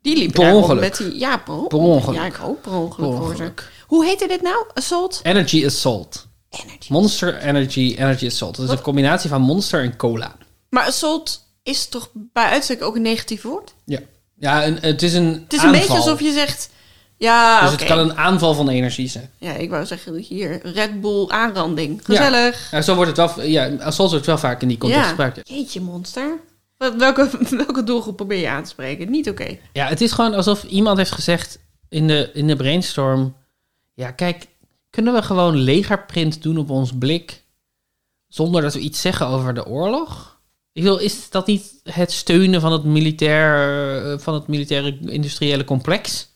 Die liep Per ongeluk. met die... Ja, per, on- Per ongeluk. Ja, ik hoop per ongeluk, Per ongeluk. Hoe heette dit nou? Assault? Energy Assault. Energy. Monster Energy Energy Assault. Dat is Wat? een combinatie van monster en cola. Maar assault is toch bij uitstek ook een negatief woord? Ja. Ja, een, het is een Het is een aanval. beetje alsof je zegt... Ja, Dus oké. het kan een aanval van energie zijn. Ja, ik wou zeggen hier, Red Bull aanranding. Gezellig. Ja, zo wordt het wel... Ja, wordt wel vaak in die context Ja. gebruikt. Jeetje, monster. Wat- Welke, welke doelgroep probeer je aan te spreken? Niet oké. Ja, het is gewoon alsof iemand heeft gezegd in de, in de brainstorm... Ja, kijk, kunnen we gewoon legerprint doen op ons blik... zonder dat we iets zeggen over de oorlog? Ik wil, is dat niet het steunen van het, militair, eh, van het militaire industriële complex?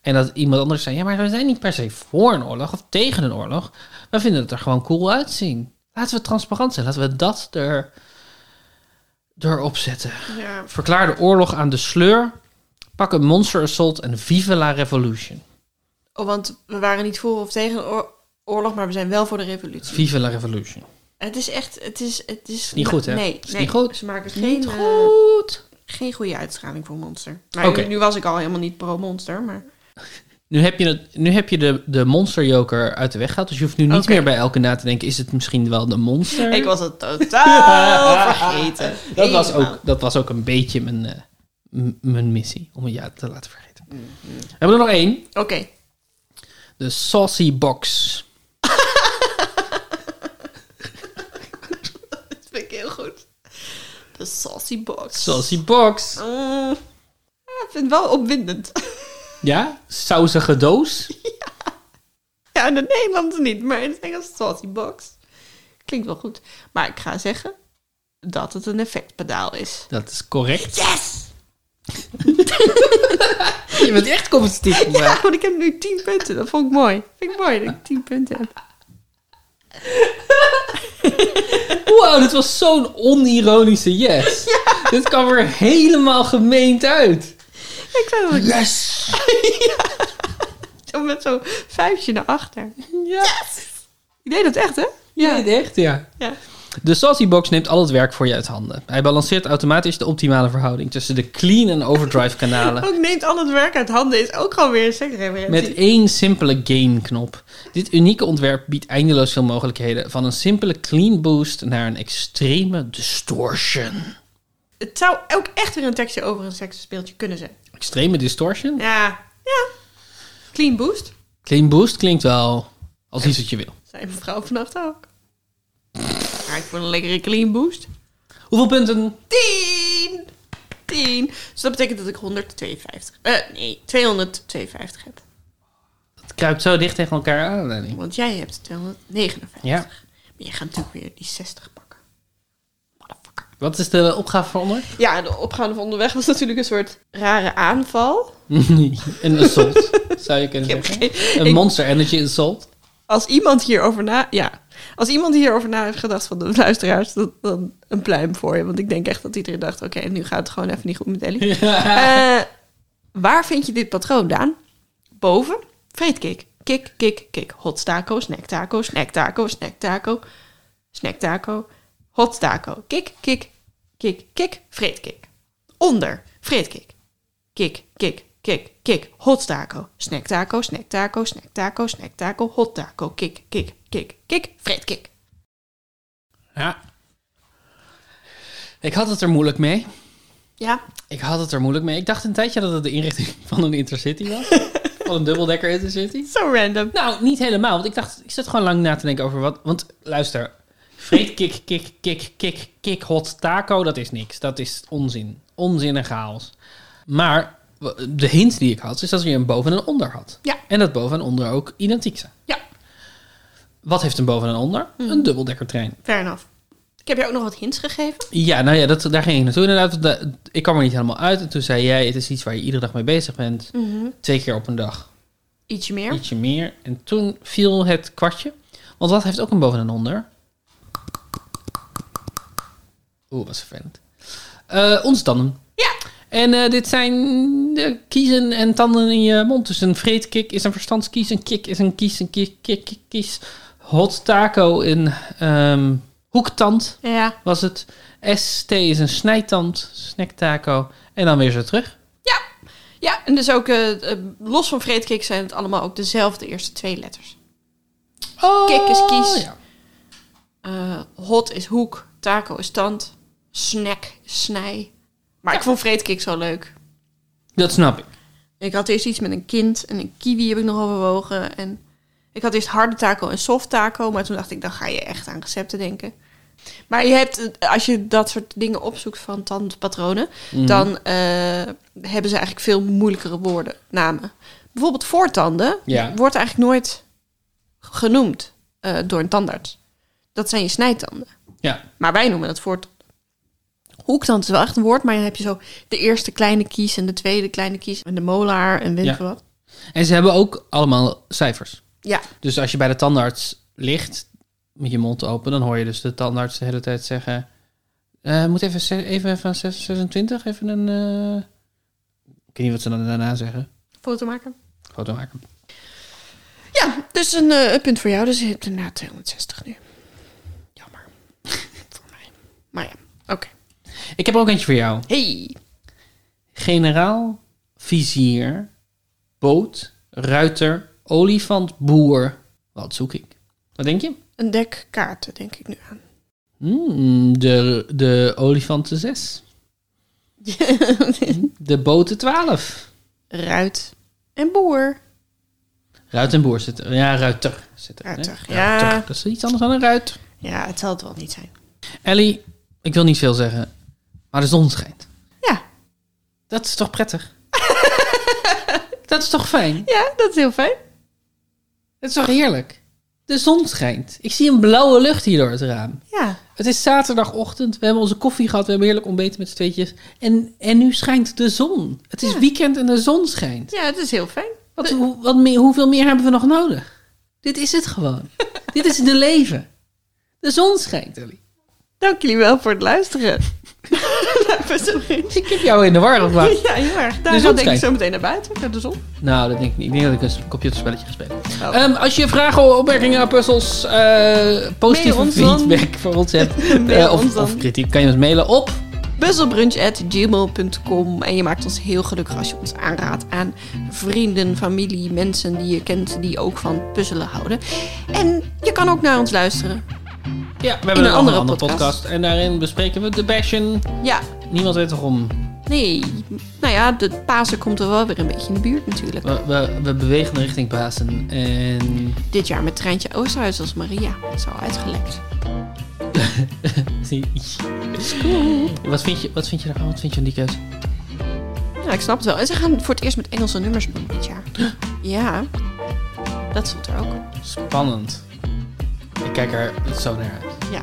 En dat iemand anders zei, ja, maar we zijn niet per se voor een oorlog of tegen een oorlog. We vinden het er gewoon cool uitzien. Laten we transparant zijn. Laten we dat er, erop zetten. Ja. Verklaar de oorlog aan de sleur. Pak een Monster Assault en Vive la Revolution. Oh, want we waren niet voor of tegen een oor- oorlog, maar we zijn wel voor de revolutie. Vive la Revolution. Het is echt, het is, het is niet goed, hè? Nee, Is nee. niet goed. Ze maken Niet geen, eh, goed. geen goede uitstraling voor Monster. Maar nu, nu was ik al helemaal niet pro-Monster, maar... Nu heb je, het, nu heb je de, de Monster Joker uit de weg gehaald. Dus je hoeft nu niet meer bij elke na te denken... is het misschien wel de Monster? Ik was het totaal vergeten. dat, was ook, dat was ook een beetje mijn, eh, mijn missie. Om het ja te laten vergeten. Mhm. We hebben er nog één. Oké. De Saucy Box. Dat vind ik heel goed. De saucy box. Saucy Box. Mm, ik vind het wel opwindend. Ja? Sausige doos. Ja, in het Nederlands niet, maar in het Engels saucy box. Klinkt wel goed. Maar ik ga zeggen dat het een effectpedaal is. Dat is correct. Yes! Je bent echt competitief Ja, want ik heb nu 10 punten. Dat vond ik mooi. Vind ik mooi dat ik 10 punten heb. Wow, dit was zo'n onironische yes. Dit kwam er helemaal gemeend uit. Ik zei dat ik Yes! zo met zo'n vuistje naar achter. Ja. Ik deed dat echt, hè? Ja, echt, ja. Ja. De Saucy Box neemt al het werk voor je uit handen. Hij balanceert automatisch de optimale verhouding tussen de clean en overdrive kanalen. Ook neemt al het werk uit handen is ook gewoon weer een seksreferentie. Met één simpele gain-knop. Dit unieke ontwerp biedt eindeloos veel mogelijkheden. Van een simpele clean boost naar een extreme distortion. Het zou ook echt weer een tekstje over een seksspeeltje kunnen zijn. Extreme distortion? Ja. Ja. Clean boost. Clean boost klinkt wel als iets wat je wil. Zijn mevrouw vannacht ook. Voor een lekkere clean boost. Hoeveel punten? 10! 10. Dus dat betekent dat ik 152. Eh, nee, 252 heb. Het kruipt zo dicht tegen elkaar aan, Danny. Want jij hebt 259. Ja. Maar je gaat natuurlijk weer die 60 pakken. Motherfucker. Wat is de opgave voor onder? Ja, de opgaande van onderweg was natuurlijk een soort rare aanval. een assault, zou je kunnen zeggen. Een monster energy assault. Als iemand hierover na... Ja. Als iemand hierover na heeft gedacht van de luisteraars... Dan, dan een pluim voor je. Want ik denk echt dat iedereen dacht... Oké, nu gaat het gewoon even niet goed met Ellie. Eh, waar vind je dit patroon, Daan? Boven. Vreetkik. Kik, kik, kik. Hot taco, snack taco, snack taco, snack taco. Snack taco. Hot taco. Kik, kik, kik, kik. Vreetkik. Onder. Vreetkik. Kik, kik, kik, kik. Hot taco. Snack taco, snack taco, snack taco, snack taco. Hot taco. Kik, kik, kik, kik. Vreetkik. Ja. Ik had het er moeilijk mee. Ja. Ik had het er moeilijk mee. Ik dacht een tijdje dat het de inrichting van een intercity was. van een dubbeldekker intercity. Zo random. Nou, niet helemaal. Want ik dacht, ik zit gewoon lang na te denken over wat... Want luister, vreet kik, kik, kik, kik, kik, hot taco, dat is niks. Dat is onzin. Onzin en chaos. Maar de hint die ik had, is dat je een boven en een onder had. Ja. En dat boven en onder ook identiek zijn. Ja. Wat heeft een boven en een onder? Een dubbeldekkertrein. Fair enough. Ik heb je ook nog wat hints gegeven. Ja, nou ja, dat, daar ging ik naartoe inderdaad. Da- Ik kwam er niet helemaal uit. En toen zei jij, het is iets waar je iedere dag mee bezig bent. Twee keer op een dag. Ietsje meer. Ietsje meer. En toen viel het kwartje. Want wat heeft ook een boven en een onder? Oeh, wat vervelend. Eh onze tanden. Ja. En eh, dit zijn de kiezen en tanden in je mond. Dus een vreetkik is een verstandskies. Een kik is een kies. Een kik, kik, kies. Hot taco in ehm, hoektand Ja. was het. ST is een snijtand, snack taco. En dan weer zo terug. Ja, en dus ook eh, eh, los van vreedkick zijn het allemaal ook dezelfde eerste twee letters. Oh, Kik is kies. Ja. Hot is hoek, taco is tand, snack snij. Maar ik vond vreedkick zo leuk. Dat snap ik. Ik had eerst iets met een kind en een kiwi heb ik nog overwogen. En ik had eerst harde taco en soft taco, maar toen dacht ik, dan ga je echt aan recepten denken. Maar je hebt, als je dat soort dingen opzoekt van tandpatronen, Mhm. dan eh, hebben ze eigenlijk veel moeilijkere woorden, namen. Bijvoorbeeld voortanden Ja. wordt eigenlijk nooit genoemd eh, door een tandarts. Dat zijn je snijtanden. Ja. Maar wij noemen het voortanden. Hoektand is wel echt een woord, maar dan heb je zo de eerste kleine kies en de tweede kleine kies en de molaar en weet Ja. wat. En ze hebben ook allemaal cijfers. Ja, Dus als je bij de tandarts ligt met je mond open, dan hoor je dus de tandarts de hele tijd zeggen: eh, Moet even, even van 26, even een. eh, Ik weet niet wat ze dan daarna zeggen. foto maken. Foto maken. Ja, dus een, eh, punt voor jou. Dus je hebt inderdaad 260 nu. Jammer. voor mij. Maar ja, oké. Ik heb ook eentje voor jou: Hey. generaal, vizier, boot, ruiter, olifant, boer. Wat zoek ik? Wat denk je? Een dek kaarten, denk ik nu aan. Hmm, de, de olifanten 6. De boten 12. Ruit en boer. Ruit en boer zitten. Ja, ruiter zit er. hè? Ruiter, ja. Dat is iets anders dan een ruiter. Ja, het zal het wel niet zijn. Ellie, ik wil niet veel zeggen, maar de zon schijnt. Ja. Dat is toch prettig? dat is toch fijn? Ja, dat is heel fijn. Dat is toch heerlijk? De zon schijnt. Ik zie een blauwe lucht hier door het raam. Ja. Het is zaterdagochtend. We hebben onze koffie gehad. We hebben heerlijk ontbeten met z'n tweetjes. En, en nu schijnt de zon. Het is Ja. weekend en de zon schijnt. Ja, het is heel fijn. Wat, hoe, wat meer, hoeveel meer hebben we nog nodig? Dit is het gewoon. Dit is de leven. De zon schijnt, Ellie. Dank jullie wel voor het luisteren. Ik heb jou in de war gebracht. ja, heel erg. Daar zon denk ik zo meteen naar buiten, naar de zon. Nou, dat denk ik niet. Ik denk dat ik een computerspelletje ga spelen. Oh. Ehm, als je vragen, opmerkingen, puzzels, eh, positieve feedback voor ons hebt, eh, of, ons of kritiek, kan je ons mailen op. Buzzelbrunch.gmail.com En je maakt ons heel gelukkig als je ons aanraadt aan vrienden, familie, mensen die je kent die ook van puzzelen houden. En je kan ook naar ons luisteren. Ja, we hebben een andere podcast. podcast. En daarin bespreken we de Passion. Ja, Niemand weet waarom. nee. Nou ja, de Pasen komt er wel weer een beetje in de buurt natuurlijk. We, we, we bewegen richting Pasen. En Dit jaar met Treintje Oosterhuis als Maria. Zo uitgelekt. wat vind je, wat vind je daarvan? Wat vind je van die keuze? Ja, ik snap het wel. En ze gaan voor het eerst met Engelse nummers doen dit jaar. Ja, dat stond er ook. Spannend. Ik kijk er zo naar uit. Ja.